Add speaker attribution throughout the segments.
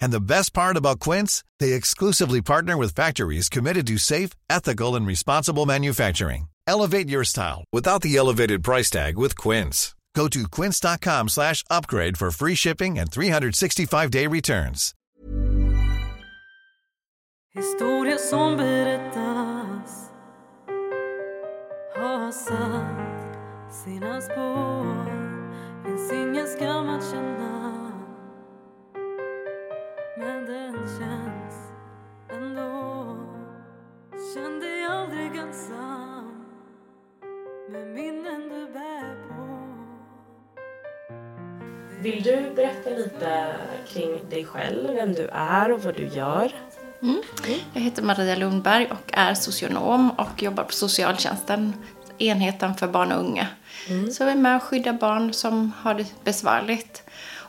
Speaker 1: And the best part about Quince, they exclusively partner with factories committed to safe, ethical, and responsible manufacturing. Elevate your style without the elevated price tag with Quince. Go to quince.com slash upgrade for free shipping and 365-day returns.
Speaker 2: Som berättas har satt sina spår Finns ingen skam att känna Men den känns ändå Känn dig aldrig ensam Med minnen du bär på
Speaker 3: Vill du berätta lite kring dig själv, vem du är och vad du gör?
Speaker 4: Jag heter Maria Lundberg och är socionom och jobbar på socialtjänsten, enheten för barn och unga. Så jag är med och skyddar barn som har det besvärligt.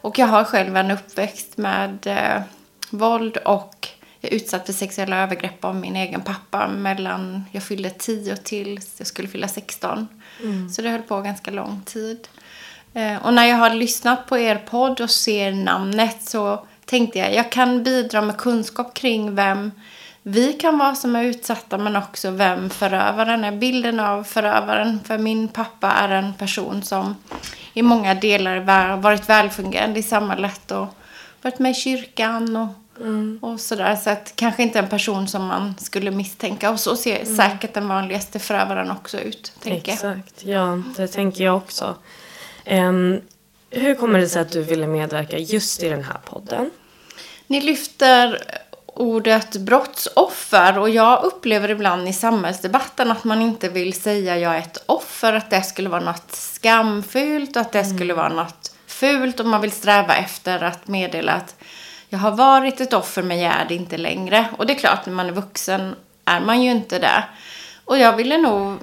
Speaker 4: Och jag har själv en uppväxt med eh, våld och jag är utsatt för sexuella övergrepp av min egen pappa mellan jag fyllde 10 till jag skulle fylla 16. Så det höll på ganska lång tid. Eh, Och när jag har lyssnat på er podd och ser namnet så tänkte jag jag kan bidra med kunskap kring vem vi kan vara som är utsatta men också vem förövaren är. Bilden av förövaren. För min pappa är en person som i många delar varit välfungerande i samhället och varit med i kyrkan och, och sådär. Så att kanske inte en person som man skulle misstänka. Och så ser säkert den vanligaste förövaren också ut, tänker.
Speaker 3: Exakt, ja det tänker jag också. Ehm, hur kommer det sig att du ville medverka just i den här podden?
Speaker 4: Ni lyfter ordet brottsoffer och jag upplever ibland i samhällsdebatten att man inte vill säga jag är ett offer, att det skulle vara något skamfyllt, att det skulle vara något fult och man vill sträva efter att meddela att jag har varit ett offer men jag är det inte längre. Och det är klart, när man är vuxen är man ju inte det. Och jag ville nog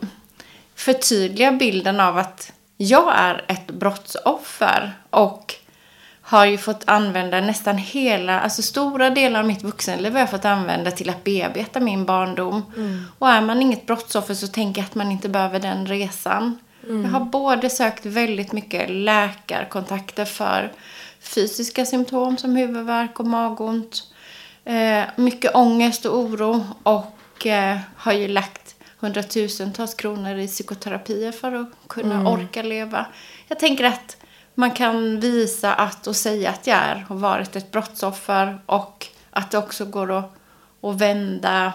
Speaker 4: förtydliga bilden av att jag är ett brottsoffer och har ju fått använda nästan hela, alltså stora delar av mitt vuxenliv har jag fått använda till att bearbeta min barndom. Och är man inget brottsoffer så tänker jag att man inte behöver den resan. Jag har både sökt väldigt mycket läkarkontakter för fysiska symptom som huvudvärk och magont. Eh, mycket ångest och oro och eh, har ju lagt hundratusentals kronor i psykoterapier för att kunna orka leva. Jag tänker att man kan visa att och säga att jag är och varit ett brottsoffer och att det också går att, att vända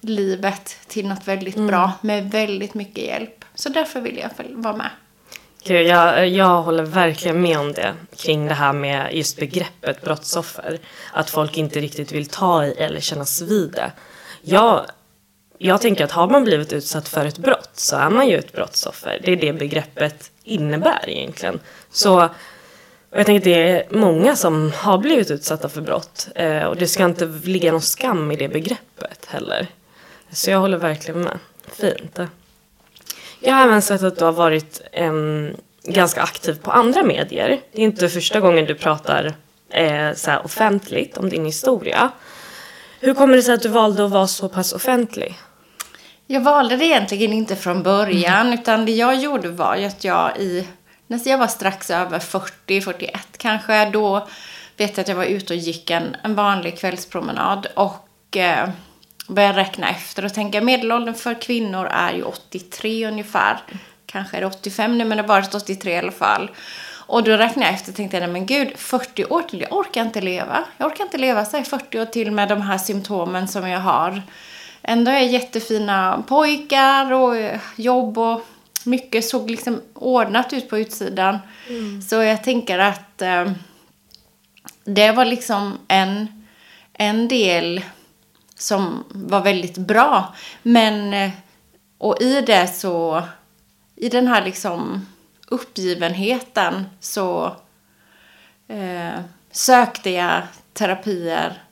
Speaker 4: livet till något väldigt bra med väldigt mycket hjälp. Så därför vill jag vara med.
Speaker 3: Gud, jag, jag håller verkligen med om det kring det här med just begreppet brottsoffer. Att folk inte riktigt vill ta i eller kännas vid det. Jag, jag tänker att har man blivit utsatt för ett brott så är man ju ett brottsoffer. Det är det begreppet innebär egentligen. Så jag tänker att det är många som har blivit utsatta för brott. Eh, och det ska inte ligga någon skam i det begreppet heller. Så jag håller verkligen med. Fint. Jag har även sett att du har varit em, ganska aktiv på andra medier. Det är inte första gången du pratar eh, så här offentligt om din historia. Hur kommer det sig att du valde att vara så pass offentlig?
Speaker 4: Jag valde det egentligen inte från början utan det jag gjorde var ju att jag i, när jag var strax över 40, 41 kanske, då vet jag att jag var ute och gick en, en vanlig kvällspromenad och eh, började räkna efter och tänka medelåldern för kvinnor är ju 83 ungefär. Kanske är det 85 nu men det har varit 83 i alla fall. Och då räknade jag efter och tänkte nej men gud, 40 år till, jag orkar inte leva. Jag orkar inte leva så här 40 år till med de här symptomen som jag har. Ändå är jag jättefina pojkar och eh, jobb och mycket såg liksom ordnat ut på utsidan. Så jag tänker att eh, det var liksom en, en del som var väldigt bra. Men, eh, och i det så, i den här liksom uppgivenheten så eh, sökte jag terapier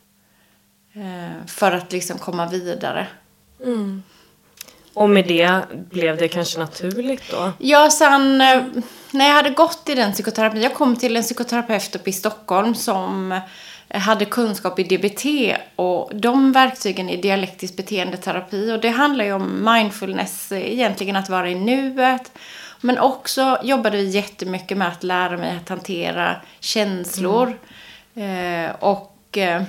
Speaker 4: eh, för att liksom komma vidare.
Speaker 3: Och med det blev det kanske naturligt då?
Speaker 4: Ja, sen eh, när jag hade gått i den psykoterapin, jag kom till en psykoterapeut uppe i Stockholm som hade kunskap i DBT och de verktygen i dialektisk beteendeterapi och det handlar ju om mindfulness, eh, egentligen att vara i nuet. Men också jobbade vi jättemycket med att lära mig att hantera känslor. Eh, och eh,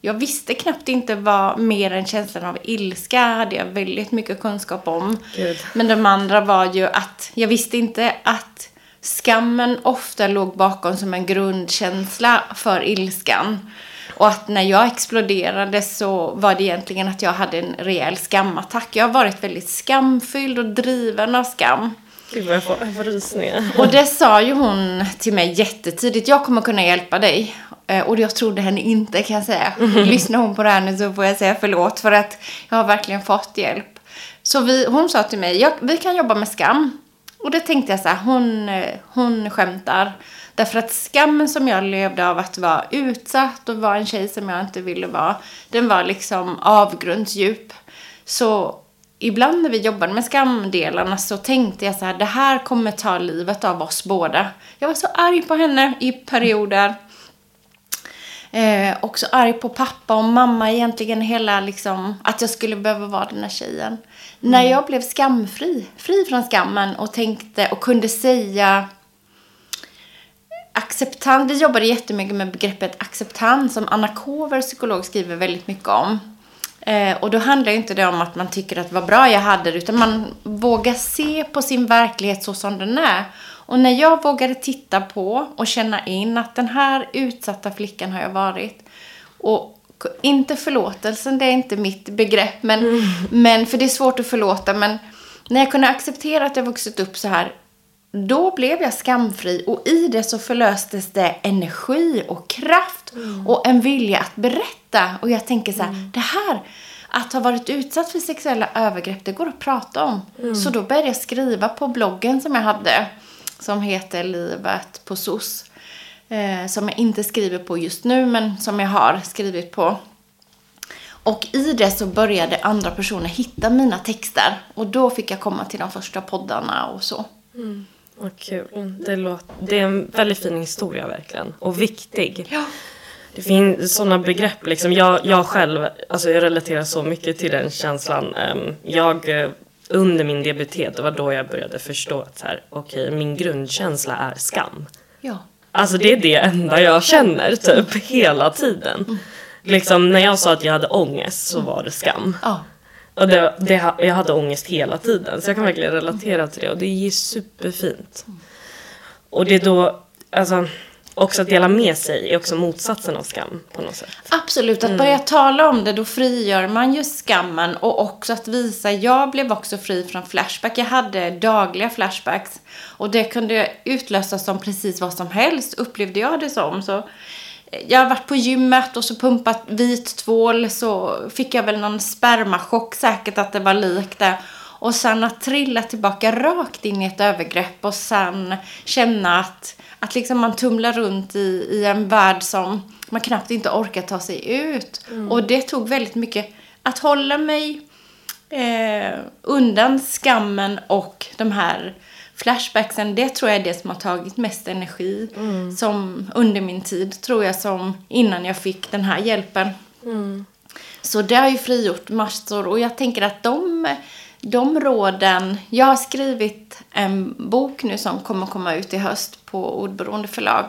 Speaker 4: jag visste knappt inte vad mer än känslan av ilska hade jag väldigt mycket kunskap om.
Speaker 3: Gud.
Speaker 4: Men de andra var ju att jag visste inte att skammen ofta låg bakom som en grundkänsla för ilskan. Och att när jag exploderade så var det egentligen att jag hade en rejäl skamattack. Jag har varit väldigt skamfylld och driven av skam.
Speaker 3: Gud vad jag får, jag får rysningar.
Speaker 4: Och det sa ju hon till mig jättetidigt. Jag kommer kunna hjälpa dig. Eh, Och jag trodde henne inte kan jag säga. Lyssnar hon på det här nu så får jag säga förlåt. För att jag har verkligen fått hjälp. Så vi, hon sa till mig, vi kan jobba med skam. Och då tänkte jag så här, hon, hon skämtar. Därför att skammen som jag levde av att vara utsatt och vara en tjej som jag inte ville vara. Den var liksom avgrundsdjup. Så ibland när vi jobbade med skamdelarna så tänkte jag så här, det här kommer ta livet av oss båda. Jag var så arg på henne i perioder. Eh, också arg på pappa och mamma egentligen hela liksom att jag skulle behöva vara den här tjejen. När jag blev skamfri, fri från skammen och tänkte och kunde säga acceptans. Vi jobbade jättemycket med begreppet acceptans som Anna Kover, psykolog, skriver väldigt mycket om. Eh, och då handlar ju inte det om att man tycker att vad bra jag hade det, utan man vågar se på sin verklighet så som den är. Och när jag vågade titta på och känna in att den här utsatta flickan har jag varit. Och inte förlåtelsen, det är inte mitt begrepp, men, men för det är svårt att förlåta. Men när jag kunde acceptera att jag vuxit upp så här, då blev jag skamfri och i det så förlöstes det energi och kraft och en vilja att berätta. Och jag tänker så här, det här, att ha varit utsatt för sexuella övergrepp, det går att prata om. Så då började jag skriva på bloggen som jag hade, som heter Livet på SOS. Eh, som jag inte skriver på just nu, men som jag har skrivit på. Och i det så började andra personer hitta mina texter. Och då fick jag komma till de första poddarna och så.
Speaker 3: Vad kul. Det, låter, det är en väldigt fin historia verkligen. Och viktig.
Speaker 4: Ja.
Speaker 3: Det finns sådana begrepp liksom. Jag, jag själv, alltså jag relaterar så mycket till den känslan. Ehm, Jag, eh, under min DBT, det var då jag började förstå att så här, okej, min grundkänsla är skam.
Speaker 4: Ja.
Speaker 3: Alltså det är det enda jag känner typ hela tiden. Liksom när jag sa att jag hade ångest så var det skam. Och det, det, jag hade ångest hela tiden så jag kan verkligen relatera till det och det är superfint. Och det är då, alltså också att dela med sig är också motsatsen av skam på något sätt.
Speaker 4: Absolut, att börja tala om det, då frigör man ju skammen och också att visa, jag blev också fri från flashback. Jag hade dagliga flashbacks och det kunde utlösas som precis vad som helst, upplevde jag det som. Så eh, jag har varit på gymmet och så pumpat vit tvål så fick jag väl någon spermachock säkert att det var likt det. Och sen att trilla tillbaka rakt in i ett övergrepp och sen känna att, att liksom man tumlar runt i, i en värld som man knappt inte orkar ta sig ut. Och det tog väldigt mycket att hålla mig eh, undan skammen och de här flashbacksen. Det tror jag är det som har tagit mest energi som under min tid, tror jag, som innan jag fick den här hjälpen. Så det har ju frigjort massor och jag tänker att de, de råden... Jag har skrivit en bok nu som kommer komma ut i höst på Ordberoende förlag.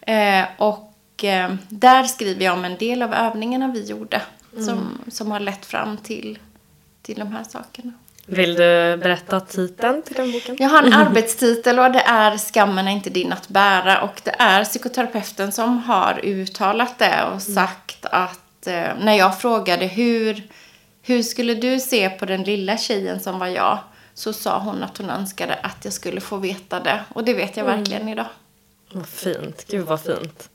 Speaker 4: Eh, och eh, där skriver jag om en del av övningarna vi gjorde som, som har lett fram till, till de här sakerna.
Speaker 3: Vill du berätta titeln till den boken?
Speaker 4: Jag har en arbetstitel och det är Skammen är inte din att bära. Och det är psykoterapeuten som har uttalat det och sagt att eh, när jag frågade hur, hur skulle du se på den lilla tjejen som var jag? Så sa hon att hon önskade att jag skulle få veta det. Och det vet jag verkligen idag.
Speaker 3: Vad fint. Gud vad fint.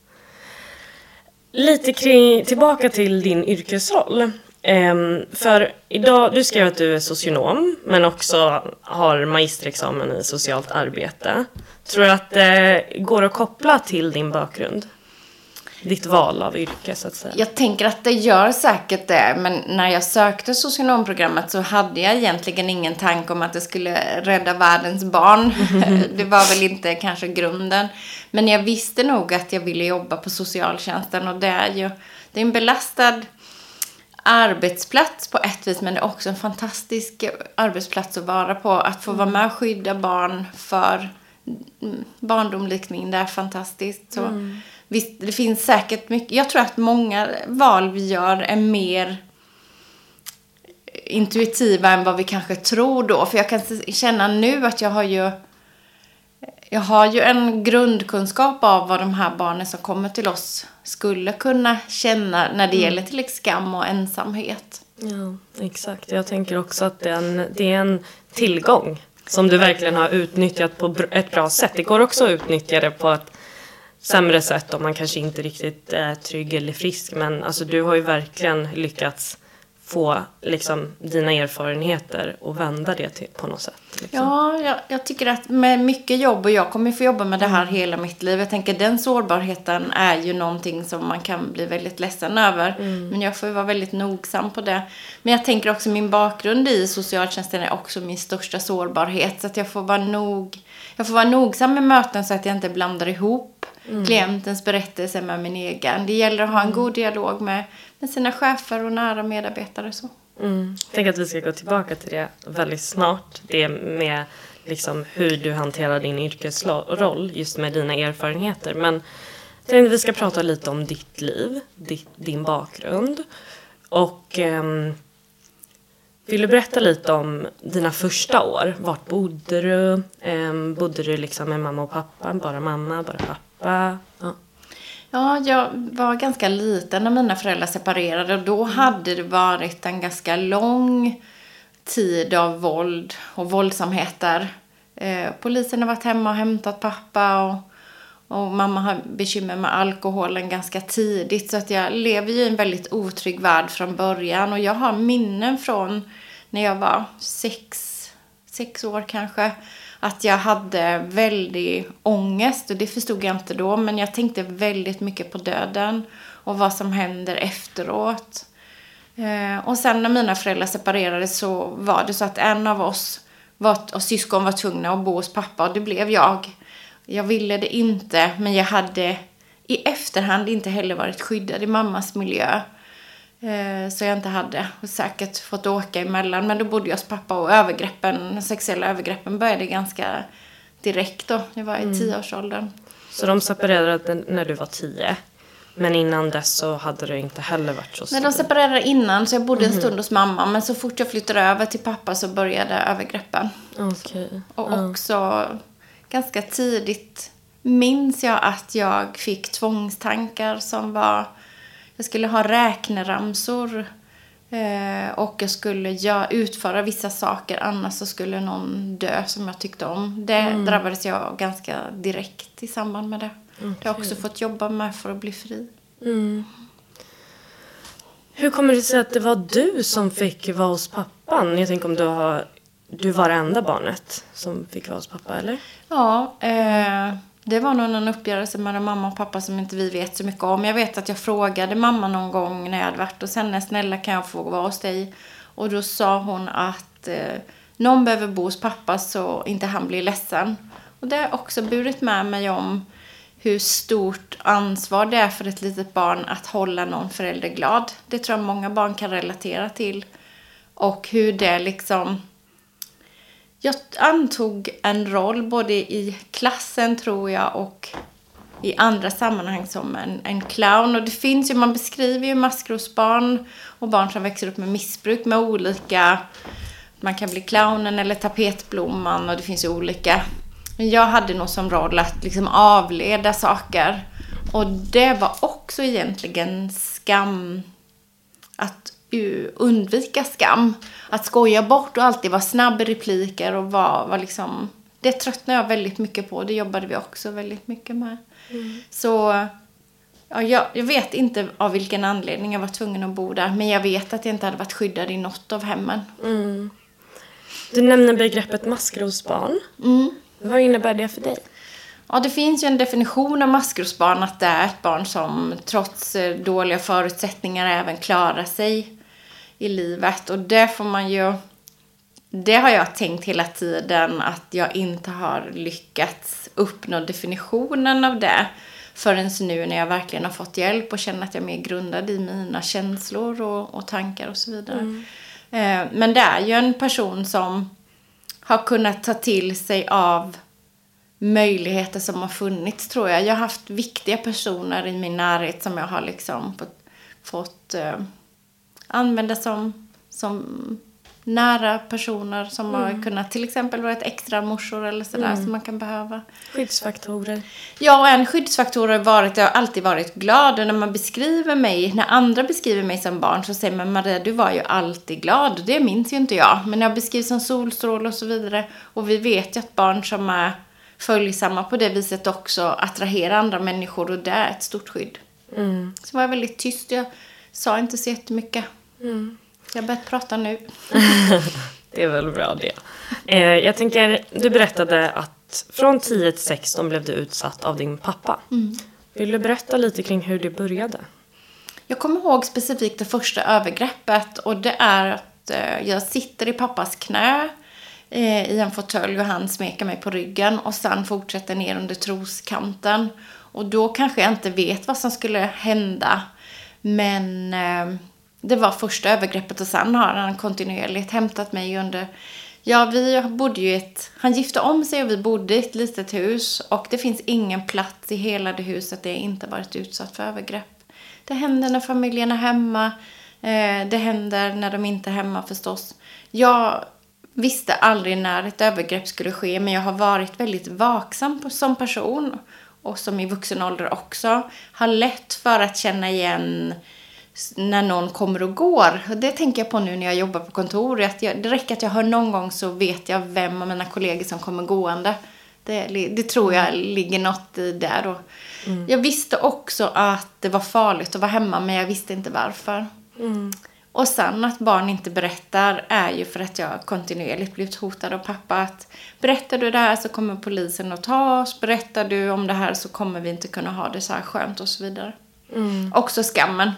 Speaker 3: Lite kring, tillbaka till din yrkesroll. Ehm, för idag, du skrev att du är socionom, men också har magisterexamen i socialt arbete. Tror du att det går att koppla till din bakgrund? Ditt val av yrke, så att säga.
Speaker 4: Jag tänker att det gör säkert det, men när jag sökte socionomprogrammet så hade jag egentligen ingen tanke om att det skulle rädda världens barn. det var väl inte kanske grunden. Men jag visste nog att jag ville jobba på socialtjänsten och det är ju det är en belastad arbetsplats på ett vis, men det är också en fantastisk arbetsplats att vara på. Att få vara med och skydda barn för mm, barndomlikning, det är fantastiskt. Så visst, det finns säkert mycket. Jag tror att många val vi gör är mer intuitiva än vad vi kanske tror då. För jag kan känna nu att jag har ju jag har ju en grundkunskap av vad de här barnen som kommer till oss skulle kunna känna när det gäller till exempel skam och ensamhet.
Speaker 3: Ja, exakt. Jag tänker också att det är en, det är en tillgång som du verkligen har utnyttjat på ett bra sätt. Det går också att utnyttja det på ett sämre sätt om man kanske inte riktigt är trygg eller frisk. Men alltså, du har ju verkligen lyckats få liksom, dina erfarenheter och vända det till, på något sätt. Liksom.
Speaker 4: Ja, jag, jag tycker att med mycket jobb och jag kommer få jobba med det här hela mitt liv. Jag tänker den sårbarheten är ju någonting som man kan bli väldigt ledsen över. Men jag får ju vara väldigt nogsam på det. Men jag tänker också min bakgrund i socialtjänsten är också min största sårbarhet. Så att jag får vara nog, jag får vara nogsam med möten så att jag inte blandar ihop klientens berättelse med min egen. Det gäller att ha en god dialog med, med sina chefer och nära medarbetare. Så.
Speaker 3: Mm. Jag tänker att vi ska gå tillbaka till det väldigt snart. Det med liksom hur du hanterar din yrkesroll, just med dina erfarenheter. Men jag tänkte att vi ska prata lite om ditt liv, ditt, din bakgrund. Och ehm, vill du berätta lite om dina första år? Vart bodde du? Ehm, bodde du liksom med mamma och pappa? Bara mamma, bara pappa? Ja.
Speaker 4: Ja, jag var ganska liten när mina föräldrar separerade och då hade det varit en ganska lång tid av våld och våldsamheter. Eh, polisen har varit hemma och hämtat pappa och, och mamma har bekymmer med alkoholen ganska tidigt så att jag lever ju i en väldigt otrygg värld från början och jag har minnen från när jag var sex, sex år kanske att jag hade väldigt ångest och det förstod jag inte då men jag tänkte väldigt mycket på döden och vad som händer efteråt. Eh, och sen när mina föräldrar separerade så var det så att en av oss var, och syskon var tvungna att bo hos pappa och det blev jag. Jag ville det inte men jag hade i efterhand inte heller varit skyddad i mammas miljö. Eh, Så jag inte hade säkert fått åka emellan. Men då bodde jag hos pappa och övergreppen, sexuella övergreppen började ganska direkt då. Jag var i tioårsåldern.
Speaker 3: Så de separerade när du var tio. Men innan dess så hade det inte heller varit så
Speaker 4: Nej, de separerade innan så jag bodde en stund hos mamma. Men så fort jag flyttade över till pappa så började övergreppen.
Speaker 3: Okej.
Speaker 4: Och också ganska tidigt minns jag att jag fick tvångstankar som var... Jag skulle ha räkneramsor eh, och jag skulle gö- utföra vissa saker annars så skulle någon dö som jag tyckte om. Det drabbades jag ganska direkt i samband med det. Det har jag också fått jobba med för att bli fri.
Speaker 3: Hur kommer det sig att det var du som fick vara hos pappan? Jag tänker om du har... Du var det enda barnet som fick vara hos pappa, eller?
Speaker 4: Ja, eh, det var nog någon uppgörelse mellan mamma och pappa som inte vi vet så mycket om. Jag vet att jag frågade mamma någon gång när jag hade varit hos henne, snälla kan jag få vara hos dig? Och då sa hon att eh, någon behöver bo hos pappa så inte han blir ledsen. Och det har också burit med mig om hur stort ansvar det är för ett litet barn att hålla någon förälder glad. Det tror jag många barn kan relatera till. Och hur det liksom jag antog en roll både i klassen tror jag och i andra sammanhang som en, en clown. Och det finns ju, man beskriver ju maskrosbarn och barn som växer upp med missbruk med olika, man kan bli clownen eller tapetblomman och det finns ju olika. Men jag hade nog som roll att liksom avleda saker. Och det var också egentligen skam att undvika skam. Att skoja bort och alltid vara snabb i repliker och vara, vara liksom... Det tröttnade jag väldigt mycket på. Det jobbade vi också väldigt mycket med. Så Ja, jag, jag vet inte av vilken anledning jag var tvungen att bo där. Men jag vet att jag inte hade varit skyddad i något av hemmen.
Speaker 3: Du nämner begreppet maskrosbarn. Vad innebär det för dig?
Speaker 4: Ja, det finns ju en definition av maskrosbarn att det är ett barn som trots eh, dåliga förutsättningar även klarar sig i livet. Och det får man ju... Det har jag tänkt hela tiden att jag inte har lyckats uppnå definitionen av det förrän nu när jag verkligen har fått hjälp och känner att jag är mer grundad i mina känslor och, och tankar och så vidare. Eh, men det är ju en person som har kunnat ta till sig av möjligheter som har funnits tror jag. Jag har haft viktiga personer i min närhet som jag har liksom fått, fått eh, använda som, som nära personer som har kunnat till exempel vara ett extra morsor eller sådär som man kan behöva.
Speaker 3: Skyddsfaktorer.
Speaker 4: Ja, och en skyddsfaktor har varit, jag har alltid varit glad. Och när man beskriver mig, när andra beskriver mig som barn så säger man Maria, du var ju alltid glad. Det minns ju inte jag. Men jag beskrivs som solstråle och så vidare. Och vi vet ju att barn som är följsamma på det viset också attraherar andra människor och det är ett stort skydd. Så var jag väldigt tyst. Jag sa inte så jättemycket. Jag har börjat prata nu.
Speaker 3: Det är väl bra det. Eh, jag tänker, du berättade att från 10 till 16 blev du utsatt av din pappa. Vill du berätta lite kring hur det började?
Speaker 4: Jag kommer ihåg specifikt det första övergreppet och det är att eh, jag sitter i pappas knä eh, i en fåtölj och han smeker mig på ryggen och sen fortsätter ner under troskanten. Och då kanske jag inte vet vad som skulle hända. Men eh, det var första övergreppet och sen har han kontinuerligt hämtat mig under Ja, vi bodde ju i ett... Han gifte om sig och vi bodde i ett litet hus. Och det finns ingen plats i hela det huset där jag inte varit utsatt för övergrepp. Det händer när familjen är hemma. Eh, det händer när de inte är hemma förstås. Jag visste aldrig när ett övergrepp skulle ske. Men jag har varit väldigt vaksam som person. Och som i vuxen ålder också. Har lätt för att känna igen när någon kommer och går. Det tänker jag på nu när jag jobbar på kontor. Att jag, det räcker att jag hör någon gång så vet jag vem av mina kollegor som kommer gående. Det, det tror jag ligger något i det. då. Jag visste också att det var farligt att vara hemma men jag visste inte varför. Och sen att barn inte berättar är ju för att jag kontinuerligt blivit hotad av pappa. Att berättar du det här så kommer polisen att ta oss. Berättar du om det här så kommer vi inte kunna ha det så här skönt och så vidare. Också skammen.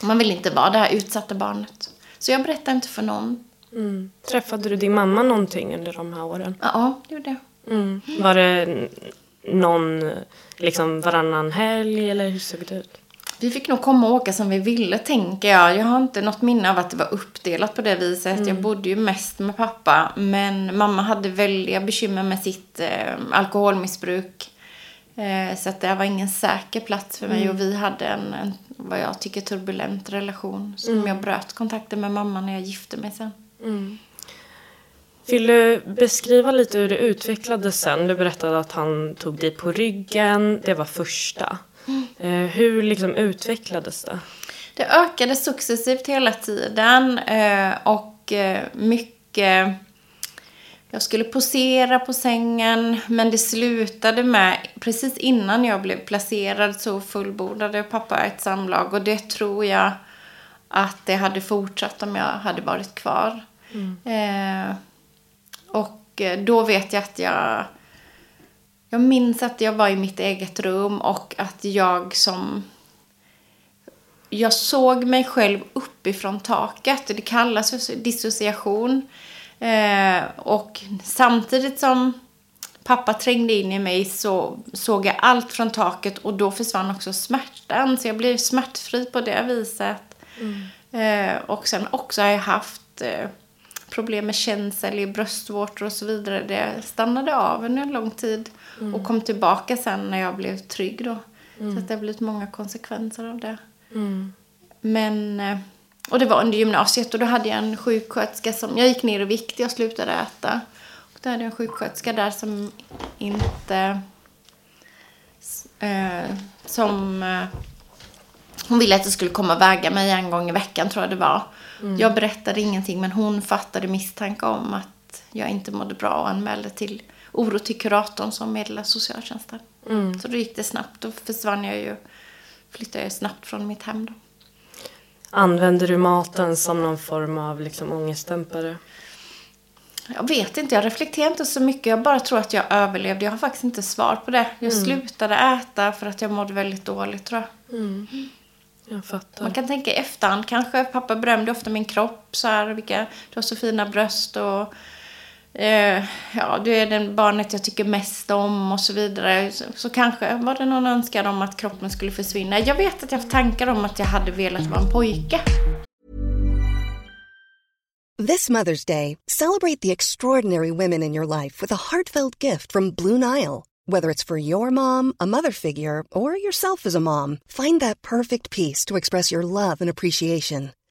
Speaker 4: Man vill inte vara det här utsatta barnet. Så jag berättar inte för någon.
Speaker 3: Träffade du din mamma någonting under de här åren?
Speaker 4: Ja, det gjorde jag.
Speaker 3: Mm. Var det någon, liksom varannan helg eller hur såg det ut?
Speaker 4: Vi fick nog komma och åka som vi ville, tänker jag. Jag har inte något minne av att det var uppdelat på det viset. Jag bodde ju mest med pappa. Men mamma hade väldiga bekymmer med sitt eh, alkoholmissbruk. Eh, så att det var ingen säker plats för mig. Och vi hade en, en, vad jag tycker, turbulent relation. Som jag bröt kontakten med mamma när jag gifte mig sen.
Speaker 3: Vill du beskriva lite hur det utvecklades sen? Du berättade att han tog dig på ryggen, det var första. Eh, hur liksom utvecklades det?
Speaker 4: Det ökade successivt hela tiden eh, och mycket... Jag skulle posera på sängen men det slutade med, precis innan jag blev placerad så fullbordade pappa ett samlag och det tror jag att det hade fortsatt om jag hade varit kvar. Eh, och eh, då vet jag att jag jag minns att jag var i mitt eget rum och att jag som... Jag såg mig själv uppifrån taket. Det kallas för dissociation. Eh, och samtidigt som pappa trängde in i mig så såg jag allt från taket och då försvann också smärtan. Så jag blev smärtfri på det viset. Eh, och sen också har jag haft eh, problem med känsel i bröstvårtor och så vidare. Det stannade av under en lång tid och kom tillbaka sen när jag blev trygg då. Så att det har blivit många konsekvenser av det. Men, eh, och det var under gymnasiet och då hade jag en sjuksköterska som, jag gick ner i vikt, jag slutade äta. Och då hade jag en sjuksköterska där som inte, eh, som, eh, hon ville att jag skulle komma och väga mig en gång i veckan tror jag det var. Jag berättade ingenting men hon fattade misstanke om att jag inte mådde bra och anmälde till oro till kuratorn som meddelade socialtjänsten. Så då gick det snabbt. Då försvann jag ju flyttade jag snabbt från mitt hem då.
Speaker 3: Använder du maten som någon form av liksom ångestdämpare?
Speaker 4: Jag vet inte, jag reflekterar inte så mycket. Jag bara tror att jag överlevde. Jag har faktiskt inte svar på det. Jag slutade äta för att jag mådde väldigt dåligt tror jag.
Speaker 3: Jag fattar.
Speaker 4: Man kan tänka i efterhand kanske. Pappa berömde ofta min kropp. Så här, vilka, du har så fina bröst och eh, ja, du är den barnet jag tycker mest om och så vidare. Så, så kanske var det någon önskan om att kroppen skulle försvinna. Jag vet att jag har tankar om att jag hade velat vara en pojke.
Speaker 5: This Mother's Day, celebrate the extraordinary women in your life with a heartfelt gift from Blue Nile. Whether it's for your mom, a mother figure, or yourself as a mom, find that perfect piece to express your love and appreciation.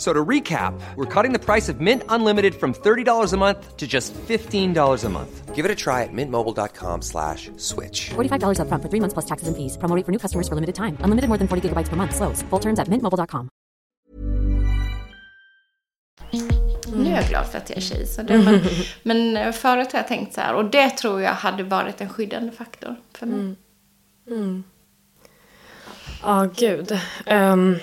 Speaker 6: F- So to recap, we're cutting the price of Mint Unlimited from $30 a month to just $15 a month.
Speaker 7: Give it a try at mintmobile.com slash switch.
Speaker 8: $45 upfront for three months plus taxes and fees. Promo rate for new customers for limited time. Unlimited more than 40 gigabytes per month. Slows. Full terms at mintmobile.com.
Speaker 4: Nu är jag glad för att jag är tjej. Så det, men, men eh, förut har jag tänkt så här. Och det tror jag hade varit en skyddande faktor för mig.
Speaker 3: Ja, gud. Ehm,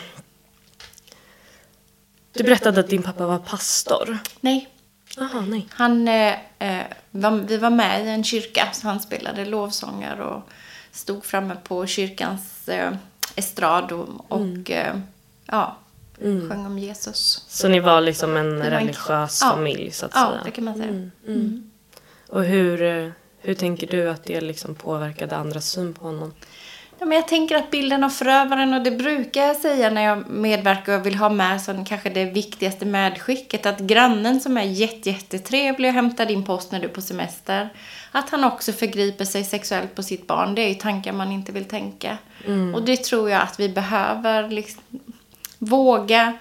Speaker 3: du berättade att din pappa var pastor.
Speaker 4: Nej,
Speaker 3: Jaha, nej.
Speaker 4: Han, eh, eh, var, vi var med i en kyrka, så han spelade lovsånger och stod framme på kyrkans eh, estrad och, och eh, ja, sjöng om Jesus.
Speaker 3: Så ni var liksom en
Speaker 4: var en-
Speaker 3: religiös
Speaker 4: ja.
Speaker 3: familj så att
Speaker 4: Ja,
Speaker 3: säga.
Speaker 4: det kan man säga.
Speaker 3: Och hur, eh, hur tänker du att det liksom påverkade andras syn på honom?
Speaker 4: Ja, men jag tänker att bilden av förövaren, och det brukar jag säga när jag medverkar och vill ha med som kanske det viktigaste medskicket, att grannen som är jätte, jättetrevlig och hämtar din post när du är på semester, att han också förgriper sig sexuellt på sitt barn, det är ju tankar man inte vill tänka. Och det tror jag att vi behöver liksom, våga,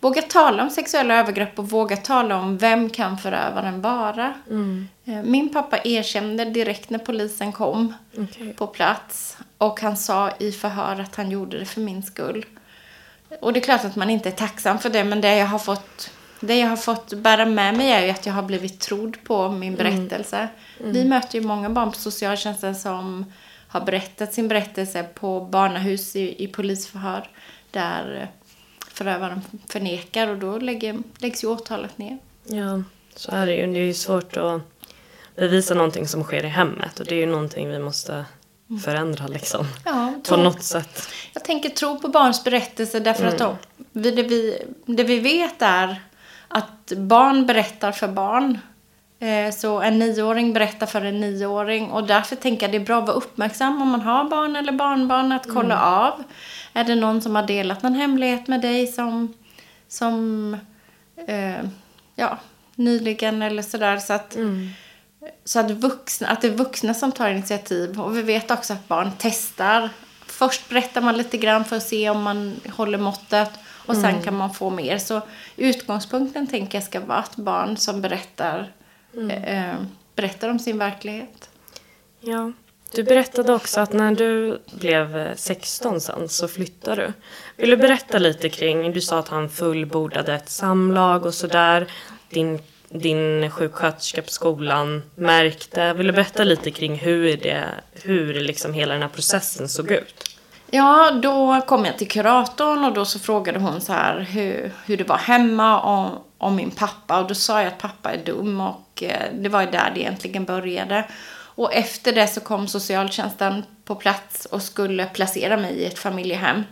Speaker 4: våga tala om sexuella övergrepp och våga tala om vem kan förövaren vara. Eh, Min pappa erkände direkt när polisen kom på plats och han sa i förhör att han gjorde det för min skull. Och det är klart att man inte är tacksam för det men det jag har fått, det jag har fått bära med mig är ju att jag har blivit trodd på min berättelse. Vi möter ju många barn på socialtjänsten som har berättat sin berättelse på barnahus i, i polisförhör där förövaren förnekar och då lägger, läggs ju åtalet ner.
Speaker 3: Ja, så är det ju. Det är ju svårt att bevisa någonting som sker i hemmet och det är ju någonting vi måste förändra liksom.
Speaker 4: Ja,
Speaker 3: På något sätt.
Speaker 4: Jag tänker tro på barns berättelser därför att de, vi- det, vi, det vi vet är att barn berättar för barn. Eh, Så en nioåring berättar för en nioåring och därför tänker jag det är bra att vara uppmärksam om man har barn eller barnbarn att kolla av. Är det någon som har delat någon hemlighet med dig som, som eh, ja, nyligen eller sådär. Så att, så att, vuxna, att det är vuxna som tar initiativ. Och vi vet också att barn testar. Först berättar man lite grann för att se om man håller måttet. Och sen kan man få mer. Så utgångspunkten tänker jag ska vara att barn som berättar, eh, berättar om sin verklighet.
Speaker 3: Ja. Du berättade också att när du blev eh, 16 sen så flyttade du. Vill du berätta lite kring, du sa att han fullbordade ett samlag och sådär. Din, din sjuksköterska på skolan märkte. Vill du berätta lite kring hur, det, hur liksom hela den här processen såg ut?
Speaker 4: Ja, då kom jag till kuratorn och då så frågade hon så här hur, hur det var hemma om, om min pappa. Och då sa jag att pappa är dum och eh, det var ju där det egentligen började. Och efter det så kom socialtjänsten på plats och skulle placera mig i ett familjehem.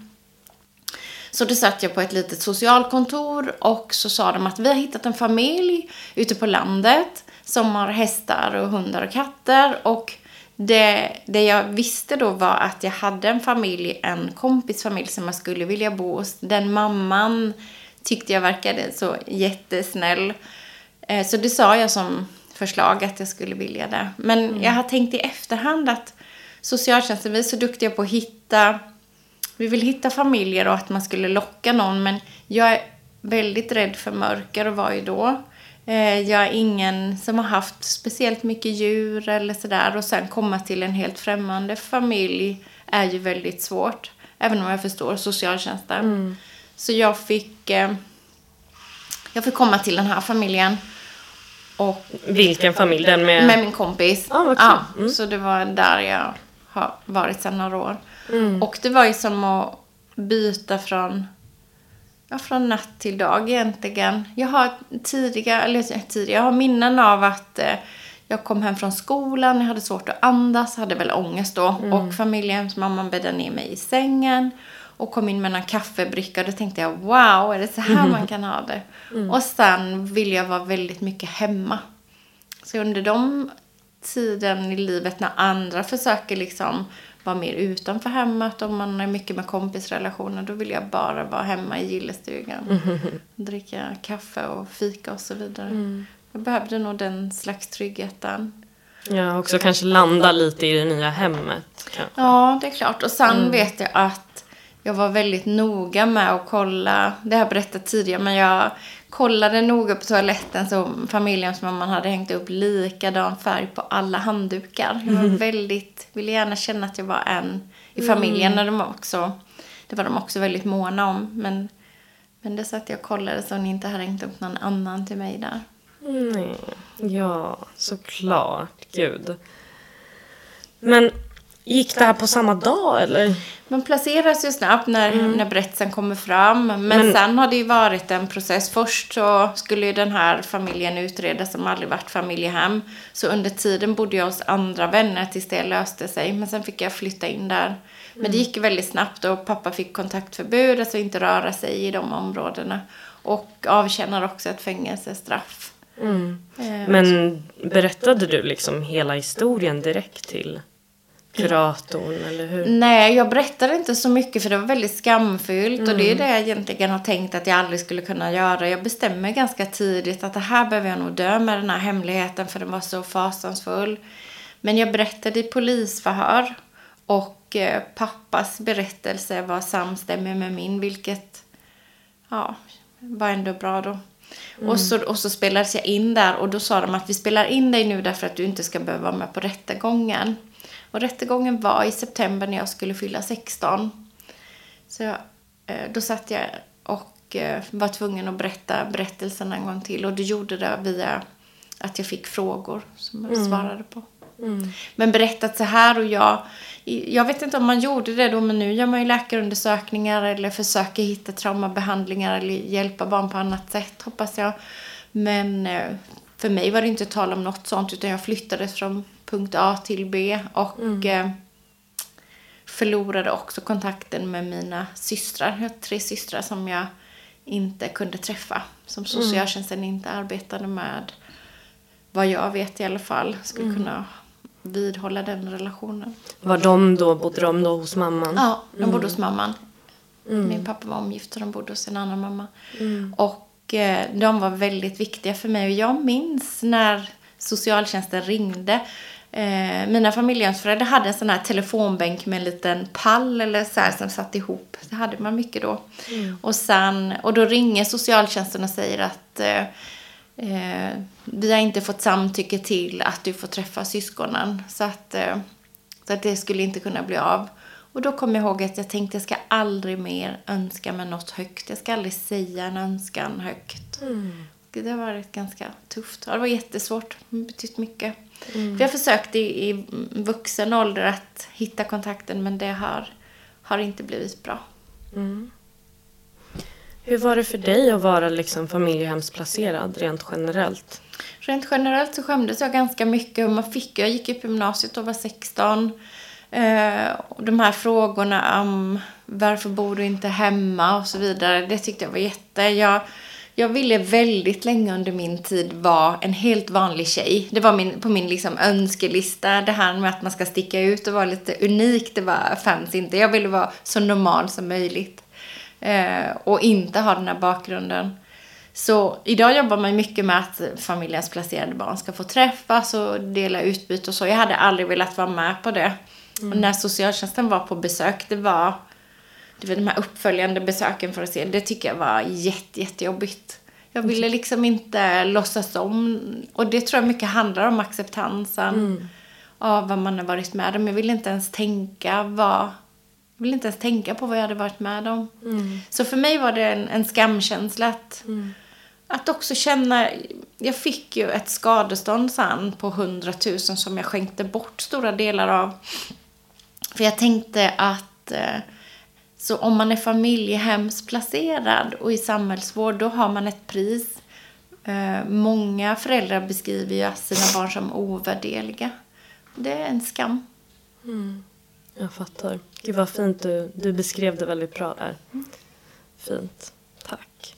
Speaker 4: Så då satt jag på ett litet socialkontor och så sa de att vi har hittat en familj ute på landet som har hästar och hundar och katter. Och det, det jag visste då var att jag hade en familj, en kompisfamilj som jag skulle vilja bo hos. Den mamman tyckte jag verkade så jättesnäll. Eh, Så det sa jag som förslag att jag skulle vilja det. Men jag har tänkt i efterhand att socialtjänsten, vi är så duktiga på att hitta, vi vill hitta familjer och att man skulle locka någon, men jag är väldigt rädd för mörker och var ju då. Eh, Jag är ingen som har haft speciellt mycket djur eller sådär och sen komma till en helt främmande familj är ju väldigt svårt. Även om jag förstår socialtjänsten. Så jag fick, eh, jag fick komma till den här familjen. Och
Speaker 3: Vilken familj? Den med...
Speaker 4: med min kompis.
Speaker 3: Ah, kul.
Speaker 4: ja, Så det var där jag har varit sedan några år. Och det var ju som att byta från, ja, från natt till dag egentligen. Jag har tidiga, eller tidiga, jag har minnen av att eh, jag kom hem från skolan, jag hade svårt att andas, hade väl ångest då. Och familjehemsmamman bäddade ner mig i sängen. Och kom in med en kaffebricka. Då tänkte jag, wow, är det så här man kan ha det? Och sen ville jag vara väldigt mycket hemma. Så under de tiden i livet när andra försöker liksom vara mer utanför hemmet, om man är mycket med kompisrelationer, då vill jag bara vara hemma i gillestugan. Dricka kaffe och fika och så vidare. Jag behövde nog den slags tryggheten.
Speaker 3: Ja, också kanske landa lite i det nya hemmet. kanske.
Speaker 4: Ja, det är klart. Och sen vet jag att jag var väldigt noga med att kolla, det har jag berättat tidigare, men jag kollade noga på toaletten så familjen som man hade hängt upp likadan färg på alla handdukar. Jag var väldigt, ville gärna känna att jag var en i familjen. Och de också, det var de också väldigt måna om. Men, men det satt jag och kollade så hon inte hade hängt upp någon annan till mig där.
Speaker 3: Nej, ja, såklart. Gud. Men gick det här på samma dag eller?
Speaker 4: Man placeras ju snabbt när, när berättelsen kommer fram. Men,
Speaker 3: Men-
Speaker 4: sen har det ju varit en process. Först så skulle ju den här familjen utredas som aldrig varit familjehem. Så under tiden bodde jag hos andra vänner tills det löste sig. Men sen fick jag flytta in där. Men det gick ju väldigt snabbt och pappa fick kontaktförbud, alltså inte röra sig i de områdena. Och avtjänar också ett fängelsestraff. Eh,
Speaker 3: Men berättade du liksom hela historien direkt till kuratorn eller hur?
Speaker 4: Nej, jag berättade inte så mycket för det var väldigt skamfyllt. Och det är det jag egentligen har tänkt att jag aldrig skulle kunna göra. Jag bestämmer ganska tidigt att det här behöver jag nog dö med den här hemligheten för den var så fasansfull. Men jag berättade i polisförhör. Och eh, pappas berättelse var samstämmig med min, vilket ja, var ändå bra då. Och, så, och så spelades jag in där och då sa de att vi spelar in dig nu därför att du inte ska behöva vara med på rättegången. Och rättegången var i september när jag skulle fylla 16. Så jag, eh, då satt jag och eh, var tvungen att berätta berättelsen en gång till. Och det gjorde det via att jag fick frågor som jag svarade på. Men berättat så här och jag, jag vet inte om man gjorde det då, men nu gör man ju läkarundersökningar eller försöker hitta traumabehandlingar eller hjälpa barn på annat sätt, hoppas jag. Men eh, för mig var det inte tal om något sånt, utan jag flyttade från punkt A till B och eh, förlorade också kontakten med mina systrar. Jag har tre systrar som jag inte kunde träffa. Som socialtjänsten inte arbetade med. Vad jag vet i alla fall. Skulle kunna vidhålla den relationen.
Speaker 3: Var de då, bodde de då hos mamman?
Speaker 4: Ja, de bodde hos mamman. Min pappa var omgift och de bodde hos en annan mamma. Och eh, de var väldigt viktiga för mig. Och jag minns när socialtjänsten ringde. Eh, mina familjehemsföräldrar hade en sån här telefonbänk med en liten pall eller så här som satt ihop. Det hade man mycket då. Och, sen, och då ringer socialtjänsten och säger att eh, eh, vi har inte fått samtycke till att du får träffa syskonen. Så att, eh, så att det skulle inte kunna bli av. Och då kom jag ihåg att jag tänkte jag ska aldrig mer önska mig något högt. Jag ska aldrig säga en önskan högt. Det har varit ganska tufft. Ja, Det var jättesvårt. Det har betytt mycket. För jag försökte i, i vuxen ålder att hitta kontakten men det har, har inte blivit bra.
Speaker 3: Hur var det för dig att vara liksom familjehemsplacerad rent generellt?
Speaker 4: Rent generellt så skämdes jag ganska mycket. Man fick, jag gick upp i gymnasiet och var 16. Eh, de här frågorna om varför bor du inte hemma och så vidare. Det tyckte jag var jätte... Jag, jag ville väldigt länge under min tid vara en helt vanlig tjej. Det var min, på min liksom önskelista. Det här med att man ska sticka ut och vara lite unik. Det var, fanns inte. Jag ville vara så normal som möjligt. Eh, och inte ha den här bakgrunden. Så idag jobbar man mycket med att familjens placerade barn ska få träffas och dela utbyte och så. Jag hade aldrig velat vara med på det. Och när socialtjänsten var på besök, det var det var de här uppföljande besöken för att se, det tycker jag var jätte, jättejobbigt. Jag ville liksom inte låtsas om, och det tror jag mycket handlar om acceptansen av vad man har varit med om. Jag ville inte ens tänka vad, jag ville inte ens tänka på vad jag hade varit med om. Så för mig var det en, en skamkänsla att, att också känna, jag fick ju ett skadestånd sen på 100 000 som jag skänkte bort stora delar av. För jag tänkte att eh, så om man är familjehemsplacerad och i samhällsvård då har man ett pris. Eh, många föräldrar beskriver ju sina barn som ovärderliga. Det är en skam.
Speaker 3: Jag fattar. Gud vad fint du, du beskrev det väldigt bra där. Fint. Tack.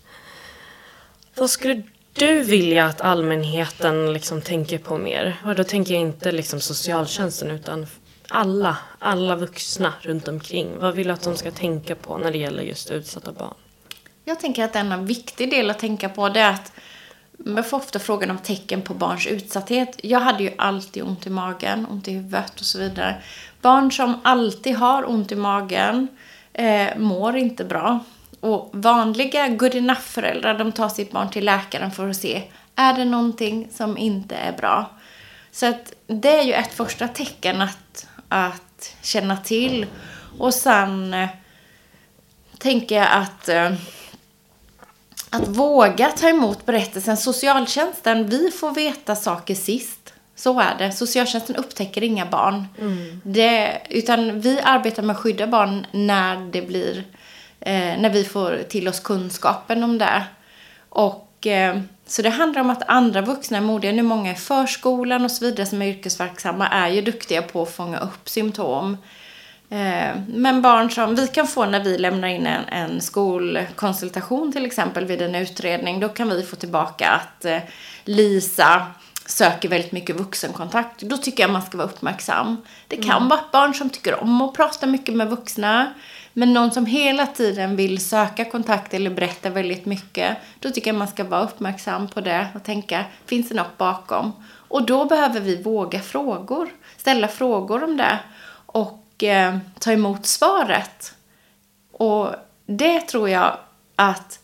Speaker 3: Vad skulle du vilja att allmänheten liksom tänker på mer? Och då tänker jag inte liksom socialtjänsten utan alla, alla vuxna runt omkring. Vad vill du att de ska tänka på när det gäller just utsatta barn?
Speaker 4: Jag tänker att en viktig del att tänka på det är att man får ofta frågan om tecken på barns utsatthet. Jag hade ju alltid ont i magen, ont i huvudet och så vidare. Barn som alltid har ont i magen eh, mår inte bra. Och vanliga good enough-föräldrar, de tar sitt barn till läkaren för att se, är det någonting som inte är bra? Så att det är ju ett första tecken att, att känna till. Och sen eh, tänker jag att eh, att våga ta emot berättelsen. Socialtjänsten, vi får veta saker sist. Så är det. Socialtjänsten upptäcker inga barn. Det, utan vi arbetar med att skydda barn när det blir, eh, när vi får till oss kunskapen om det. Och eh, så det handlar om att andra vuxna är modiga. Nu många i förskolan och så vidare som är yrkesverksamma är ju duktiga på att fånga upp symptom. Eh, men barn som vi kan få när vi lämnar in en, en skolkonsultation till exempel vid en utredning, då kan vi få tillbaka att eh, Lisa söker väldigt mycket vuxenkontakt. Då tycker jag man ska vara uppmärksam. Det kan vara barn som tycker om att prata mycket med vuxna, men någon som hela tiden vill söka kontakt eller berätta väldigt mycket, då tycker jag man ska vara uppmärksam på det och tänka, finns det något bakom? Och då behöver vi våga frågor, ställa frågor om det. Och eh, ta emot svaret. Och det tror jag att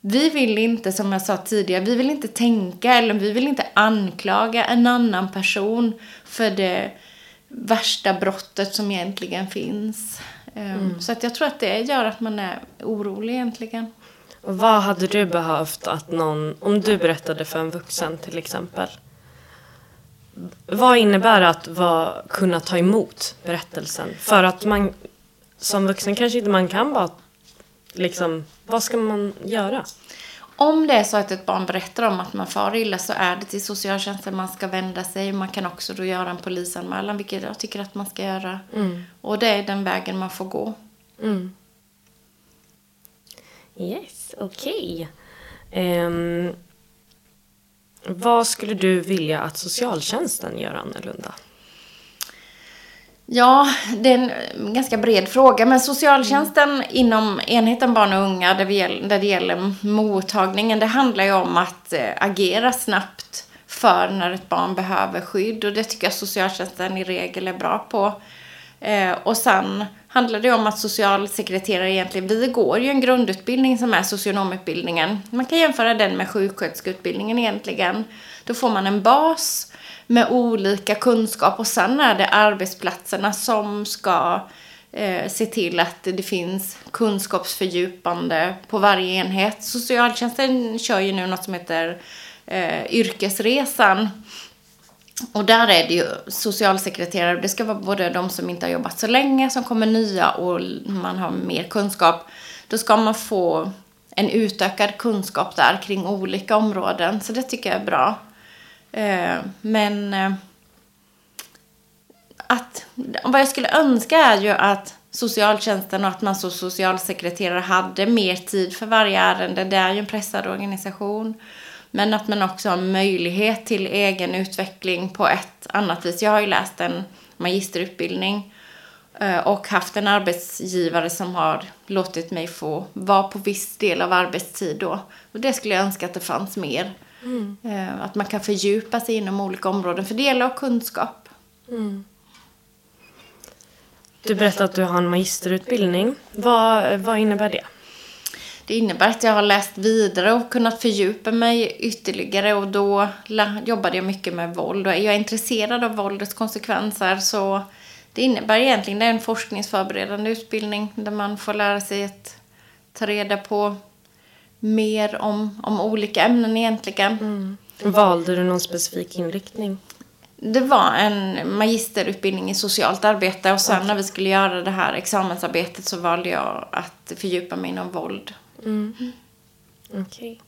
Speaker 4: vi vill inte, som jag sa tidigare, vi vill inte tänka eller vi vill inte anklaga en annan person för det värsta brottet som egentligen finns. Eh, Så att jag tror att det gör att man är orolig egentligen.
Speaker 3: Och vad hade du behövt att någon, om du berättade för en vuxen till exempel. Vad innebär att vara, kunna ta emot berättelsen? För att man som vuxen kanske inte man kan bara liksom, vad ska man göra?
Speaker 4: Om det är så att ett barn berättar om att man far illa så är det till socialtjänsten man ska vända sig. Man kan också då göra en polisanmälan, vilket jag tycker att man ska göra. Och det är den vägen man får gå.
Speaker 3: Yes, okej. Ehm, vad skulle du vilja att socialtjänsten gör annorlunda?
Speaker 4: Ja, det är en mm, ganska bred fråga. Men socialtjänsten inom enheten barn och unga, där, vi, där det gäller mottagningen, det handlar ju om att eh, agera snabbt för när ett barn behöver skydd. Och det tycker jag socialtjänsten i regel är bra på. Eh, och sen handlar det om att socialsekreterare egentligen, vi går ju en grundutbildning som är socionomutbildningen. Man kan jämföra den med sjuksköterskeutbildningen egentligen. Då får man en bas med olika kunskap och sen är det arbetsplatserna som ska eh, se till att det finns kunskapsfördjupande på varje enhet. Socialtjänsten kör ju nu något som heter eh, yrkesresan. Och där är det ju socialsekreterare, det ska vara både de som inte har jobbat så länge, som kommer nya och man har mer kunskap. Då ska man få en utökad kunskap där kring olika områden, så det tycker jag är bra. Eh, men eh, att, vad jag skulle önska är ju att socialtjänsten och att man som socialsekreterare hade mer tid för varje ärende. Det är ju en pressad organisation. Men att man också har möjlighet till egen utveckling på ett annat vis. Jag har ju läst en magisterutbildning eh, och haft en arbetsgivare som har låtit mig få vara på viss del av arbetstid då. Och det skulle jag önska att det fanns mer. Eh, Att man kan fördjupa sig inom olika områden, för det gäller att ha kunskap.
Speaker 3: Du berättade att du har en magisterutbildning. Vad, vad innebär det?
Speaker 4: Det innebär att jag har läst vidare och kunnat fördjupa mig ytterligare och då jobbade jag mycket med våld och är jag intresserad av våldets konsekvenser så det innebär egentligen det är en forskningsförberedande utbildning där man får lära sig att ta reda på mer om, om olika ämnen egentligen.
Speaker 3: Valde du någon specifik inriktning?
Speaker 4: Det var en magisterutbildning i socialt arbete och sen när vi skulle göra det här examensarbetet så valde jag att fördjupa mig inom våld.
Speaker 3: Okej.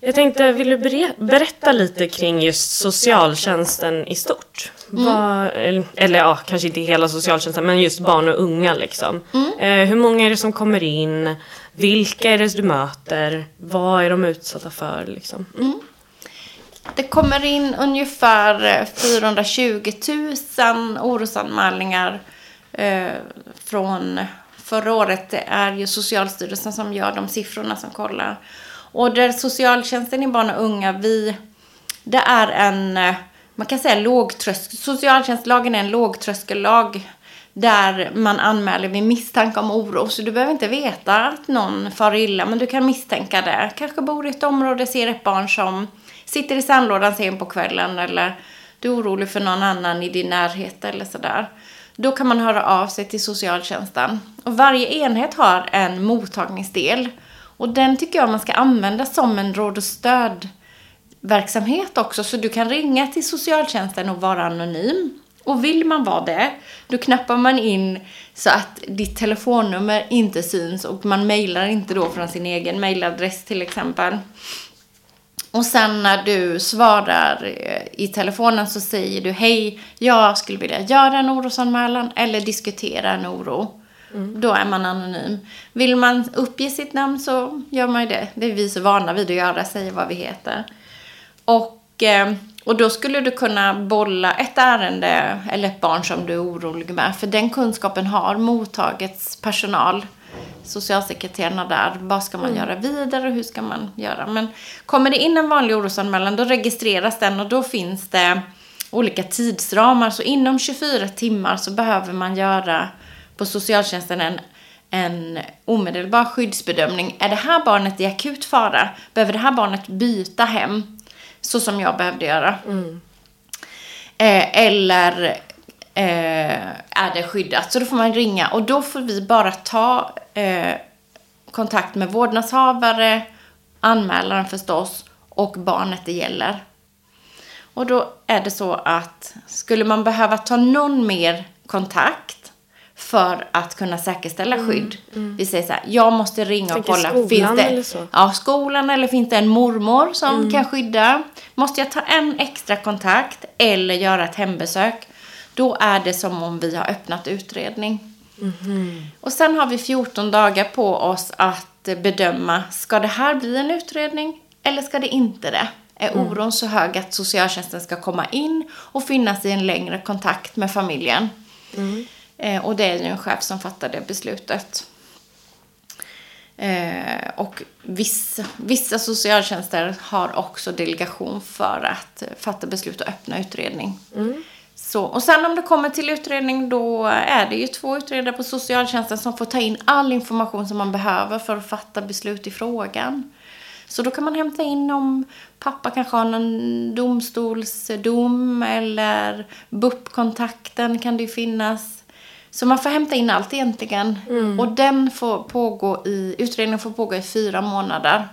Speaker 3: Jag tänkte, vill du ber- berätta lite kring just socialtjänsten i stort? Vad, eller, eller ja, kanske inte hela socialtjänsten, men just barn och unga liksom. Eh, hur många är det som kommer in? Vilka är det du möter? Vad är de utsatta för liksom? Mm.
Speaker 4: Det kommer in ungefär eh, 420 000 orosanmälningar eh, från förra året. Det är ju Socialstyrelsen som gör de siffrorna som kollar. Och där socialtjänsten i barn och unga, vi, det är en, eh, man kan säga lågtröskel, socialtjänstlagen är en lågtröskellag där man anmäler vid misstanke om oro. Så du behöver inte veta att någon far illa, men du kan misstänka det. Kanske bor i ett område, ser ett barn som sitter i sandlådan sen på kvällen eller du är orolig för någon annan i din närhet eller sådär. Då kan man höra av sig till socialtjänsten. Och varje enhet har en mottagningsdel. Och den tycker jag man ska använda som en råd och stödverksamhet också. Så du kan ringa till socialtjänsten och vara anonym. Och vill man vara det, då knappar man in så att ditt telefonnummer inte syns och man mejlar inte då från sin egen mejladress till exempel. Och sen när du svarar eh, i telefonen så säger du hej, jag skulle vilja göra en orosanmälan eller diskutera en oro. Då är man anonym. Vill man uppge sitt namn så gör man ju det. Det är vi så vana vid att göra, säga vad vi heter. Och, eh, och då skulle du kunna bolla ett ärende eller ett barn som du är orolig med. För den kunskapen har mottagets personal socialsekreterarna där. Vad ska man göra vidare och hur ska man göra? Men kommer det in en vanlig orosanmälan då registreras den och då finns det olika tidsramar. Så inom 24 timmar så behöver man göra på socialtjänsten en, en omedelbar skyddsbedömning. Är det här barnet i akut fara? Behöver det här barnet byta hem? Så som jag behövde göra. Eh, eller eh, är det skyddat? Så då får man ringa och då får vi bara ta eh, kontakt med vårdnadshavare, anmälaren förstås och barnet det gäller. Och då är det så att skulle man behöva ta någon mer kontakt för att kunna säkerställa skydd. Vi säger så här, jag måste ringa och kolla.
Speaker 3: skolan
Speaker 4: finns det,
Speaker 3: eller så?
Speaker 4: Ja, skolan eller finns det en mormor som kan skydda? Måste jag ta en extra kontakt eller göra ett hembesök? Då är det som om vi har öppnat utredning. Och sen har vi 14 dagar på oss att bedöma, ska det här bli en utredning eller ska det inte det? Är oron så hög att socialtjänsten ska komma in och finnas i en längre kontakt med familjen? Eh, och det är ju en chef som fattar det beslutet. Eh, och vissa, vissa socialtjänster har också delegation för att fatta beslut och öppna utredning. Så, och sen om det kommer till utredning då är det ju två utredare på socialtjänsten som får ta in all information som man behöver för att fatta beslut i frågan. Så då kan man hämta in om pappa kanske har någon domstolsdom eller BUP-kontakten kan det ju finnas. Så man får hämta in allt egentligen. Och den får pågå i, utredningen får pågå i fyra månader.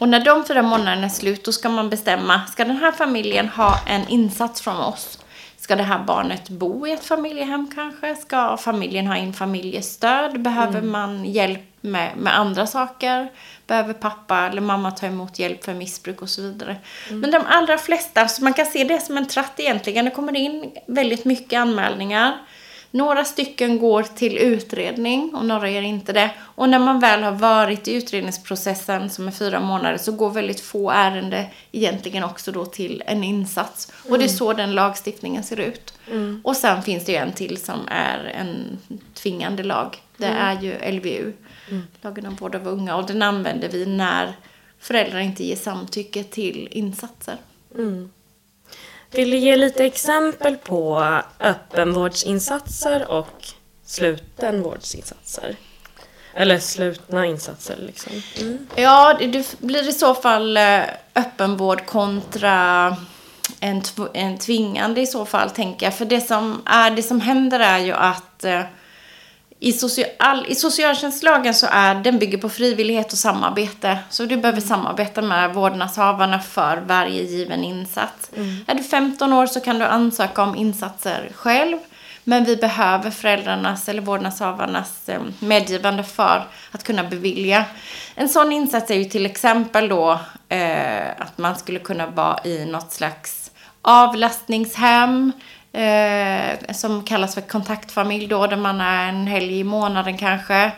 Speaker 4: Och när de fyra månaderna är slut då ska man bestämma, ska den här familjen ha en insats från oss? Ska det här barnet bo i ett familjehem kanske? Ska familjen ha in familjestöd? Behöver man hjälp med, med andra saker? Behöver pappa eller mamma ta emot hjälp för missbruk och så vidare? Men de allra flesta, så man kan se det som en tratt egentligen. Det kommer in väldigt mycket anmälningar. Några stycken går till utredning och några gör inte det. Och när man väl har varit i utredningsprocessen som är fyra månader så går väldigt få ärenden egentligen också då till en insats. Och det är så den lagstiftningen ser ut. Och sen finns det ju en till som är en tvingande lag. Det är ju LVU, lagen om vård av unga. Och den använder vi när föräldrar inte ger samtycke till insatser.
Speaker 3: Vill du ge lite exempel på öppenvårdsinsatser och slutenvårdsinsatser? Eller slutna insatser liksom. Mm.
Speaker 4: Ja, det, blir i så fall eh, öppenvård kontra en, en tvingande i så fall, tänker jag. För det som, är, det som händer är ju att eh, i, socia all, i socialtjänstlagen så är den bygger på frivillighet och samarbete. Så du behöver samarbeta med vårdnadshavarna för varje given insats. Är du 15 år så kan du ansöka om insatser själv. Men vi behöver föräldrarnas eller vårdnadshavarnas eh, medgivande för att kunna bevilja. En sån insats är ju till exempel då eh, att man skulle kunna vara i något slags avlastningshem eh, som kallas för kontaktfamilj då, där man är en helg i månaden kanske.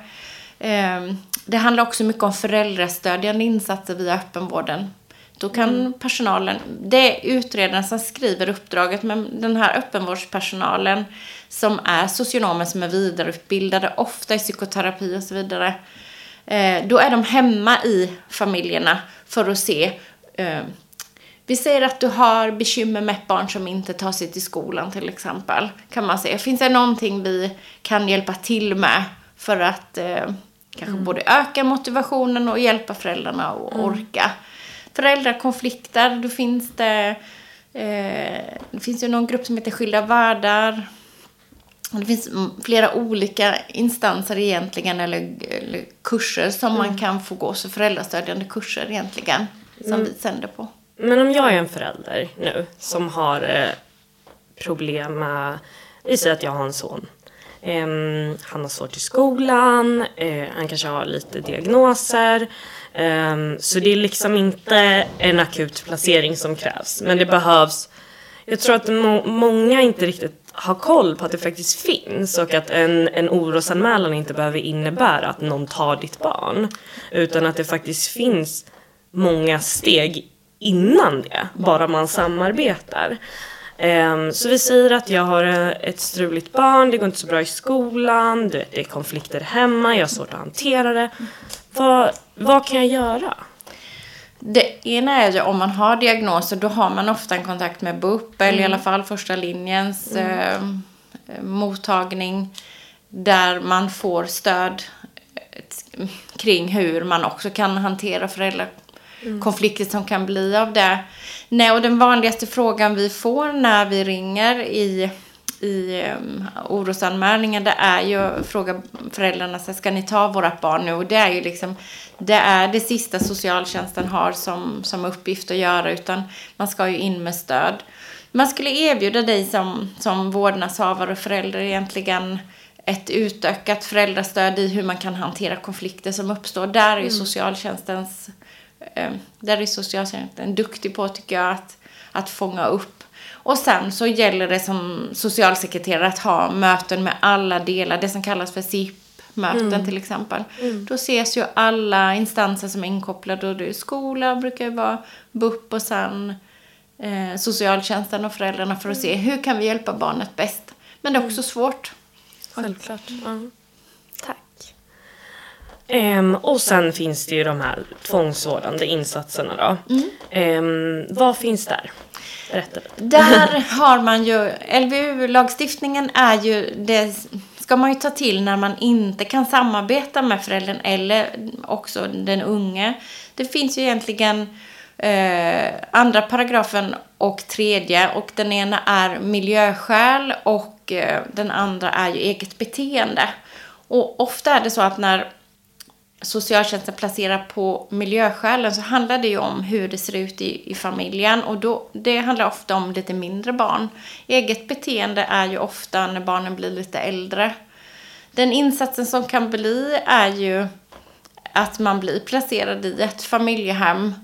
Speaker 4: Eh, det handlar också mycket om föräldrastödjande insatser via öppenvården. Då kan personalen, det är utredaren som skriver uppdraget, men den här öppenvårdspersonalen som är socionomer som är vidareutbildade, ofta i psykoterapi och så vidare, eh, då är de hemma i familjerna för att se eh, vi säger att du har bekymmer med ett barn som inte tar sig till skolan till exempel. Kan man säga. Finns det någonting vi kan hjälpa till med för att eh, kanske både öka motivationen och hjälpa föräldrarna att orka. Föräldrakonflikter, då finns det, eh, det finns ju någon grupp som heter Skilda världar. Det finns mm, flera olika instanser egentligen, eller, eller kurser som man kan få gå, så föräldrastödjande kurser egentligen, som vi sänder på.
Speaker 3: Men om jag är en förälder nu som har eh, problem med, vi säger att jag har en son. Han har svårt i skolan, eh, han kanske har lite diagnoser. Så det är liksom inte en akut placering som krävs. Men det behövs, jag tror att må- många inte riktigt har koll på att det faktiskt finns och att en, en orosanmälan inte behöver innebära att någon tar ditt barn. Utan att det faktiskt finns många steg innan det, bara man samarbetar. Ehm, så vi säger att jag har eh, ett struligt barn, det går inte så bra i skolan, det är konflikter hemma, jag har svårt att hantera det. Vad, vad kan jag göra?
Speaker 4: Det ena är ju om man har diagnoser, då har man ofta en kontakt med BUP, eller i alla fall första linjens eh, mottagning, där man får stöd eh, kring hur man också kan hantera föräldrakonflikter som kan bli av det. Nej, och den vanligaste frågan vi får när vi ringer i i um, orosanmälningen, det är ju att fråga föräldrarna, så ska ni ta vårat barn nu? Och det är ju liksom, det är det sista socialtjänsten har som, som uppgift att göra, utan man ska ju in med stöd. Man skulle erbjuda dig som, som vårdnadshavare och förälder egentligen ett utökat föräldrastöd i hur man kan hantera konflikter som uppstår. Där är ju socialtjänstens, eh, där är socialtjänsten duktig på tycker jag att, att fånga upp och sen så gäller det som socialsekreterare att ha möten med alla delar, det som kallas för SIP-möten till exempel. Då ses ju alla instanser som är inkopplade och det är skola, brukar ju vara BUP och sen eh, socialtjänsten och föräldrarna för att se hur kan vi hjälpa barnet bäst. Men det är också svårt.
Speaker 3: Självklart. Ja. Um, och sen finns det ju de här tvångsvårdande insatserna då. Ehm, vad finns där? Berätta lite.
Speaker 4: Där har man ju, LVU-lagstiftningen är ju, det ska man ju ta till när man inte kan samarbeta med föräldern eller också den unge. Det finns ju egentligen eh, andra paragrafen och tredje och den ena är miljöskäl och eh, den andra är ju eget beteende. Och ofta är det så att när socialtjänsten placerar på miljöskälen så handlar det ju om hur det ser ut i, i familjen och då, det handlar ofta om lite mindre barn. Eget beteende är ju ofta när barnen blir lite äldre. Den insatsen som kan bli är ju att man blir placerad i ett familjehem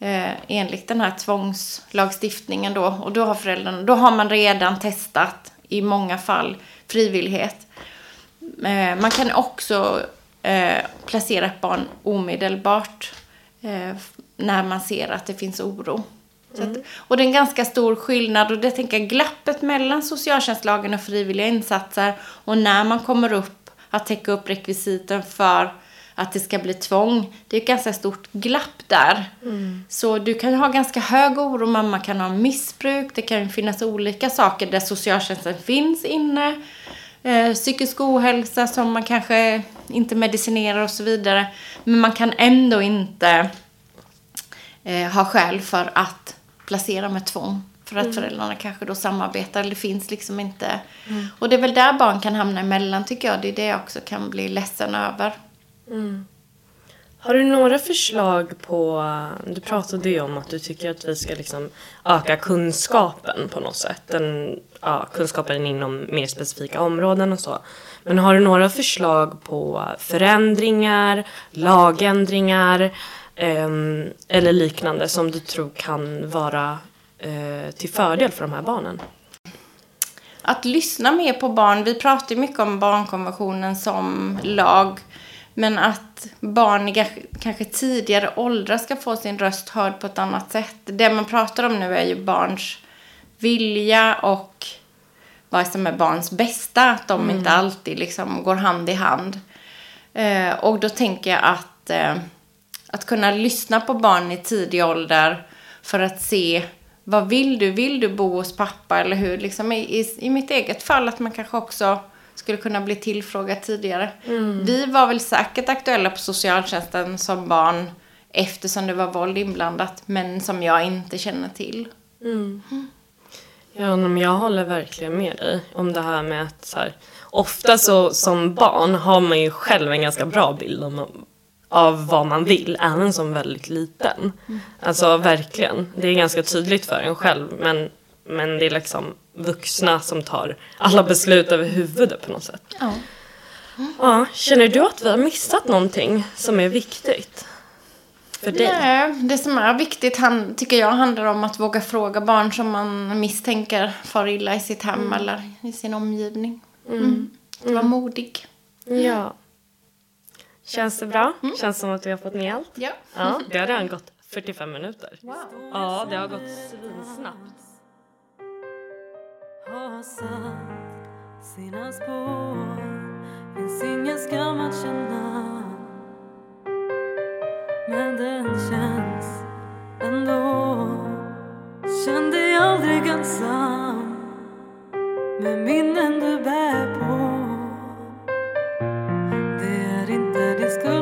Speaker 4: eh, enligt den här tvångslagstiftningen då. Och då har föräldrarna, då har man redan testat i många fall frivillighet. Eh, man kan också eh, placera ett barn omedelbart eh, när man ser att det finns oro. Så att, och det är en ganska stor skillnad och det tänker jag glappet mellan socialtjänstlagen och frivilliga insatser och när man kommer upp att täcka upp rekvisiten för att det ska bli tvång. Det är ett ganska stort glapp där. Så du kan ha ganska hög oro, mamma kan ha missbruk, det kan finnas olika saker där socialtjänsten finns inne. Eh, psykisk ohälsa som man kanske inte medicinerar och så vidare. Men man kan ändå inte eh, ha skäl för att placera med tvång. För att föräldrarna kanske då samarbetar eller det finns liksom inte. Och det är väl där barn kan hamna emellan tycker jag. Det är det jag också kan bli ledsen över.
Speaker 3: Har du några förslag på, du pratade ju om att du tycker att vi ska liksom öka kunskapen på något sätt. Den, ja, kunskapen inom mer specifika områden och så. Men har du några förslag på förändringar, lagändringar eh, eller liknande som du tror kan vara eh, till fördel för de här barnen?
Speaker 4: Att lyssna mer på barn. Vi pratar ju mycket om barnkonventionen som lag. Men att barn i kanske- tidigare åldrar ska få sin röst hörd på ett annat sätt. Det man pratar om nu är ju barns vilja och vad som är barns bästa. Att de inte alltid liksom går hand i hand. Eh, och då tänker jag att, eh, att kunna lyssna på barn i tidig ålder för att se vad vill du? Vill du bo hos pappa eller hur? Liksom i, i, I mitt eget fall att man kanske också skulle kunna bli tillfrågad tidigare. Vi var väl säkert aktuella på socialtjänsten som barn eftersom det var våld inblandat men som jag inte känner till.
Speaker 3: Ja, men jag håller verkligen med dig om det här med att så här, ofta så som barn har man ju själv en ganska bra bild om, av vad man vill, även som väldigt liten. Alltså verkligen, det är ganska tydligt för en själv, men, men det är liksom vuxna som tar alla beslut över huvudet på något sätt.
Speaker 4: Ja.
Speaker 3: Ja, känner du att vi har missat någonting som är viktigt? För dig?
Speaker 4: Nej, det som är viktigt han, tycker jag handlar om att våga fråga barn som man misstänker far illa i sitt hem eller i sin omgivning. Mm. Att vara modig.
Speaker 3: Ja. Känns det bra? Känns som att vi har fått med allt?
Speaker 4: Ja.
Speaker 3: Ja, det har redan gått 45 minuter. Ja, det har gått svinsnabbt
Speaker 2: har satt sina spår. Finns ingen skam att känna. Men den känns ändå. Känn dig aldrig ensam Med minnen du bär på. Det är inte din skuld.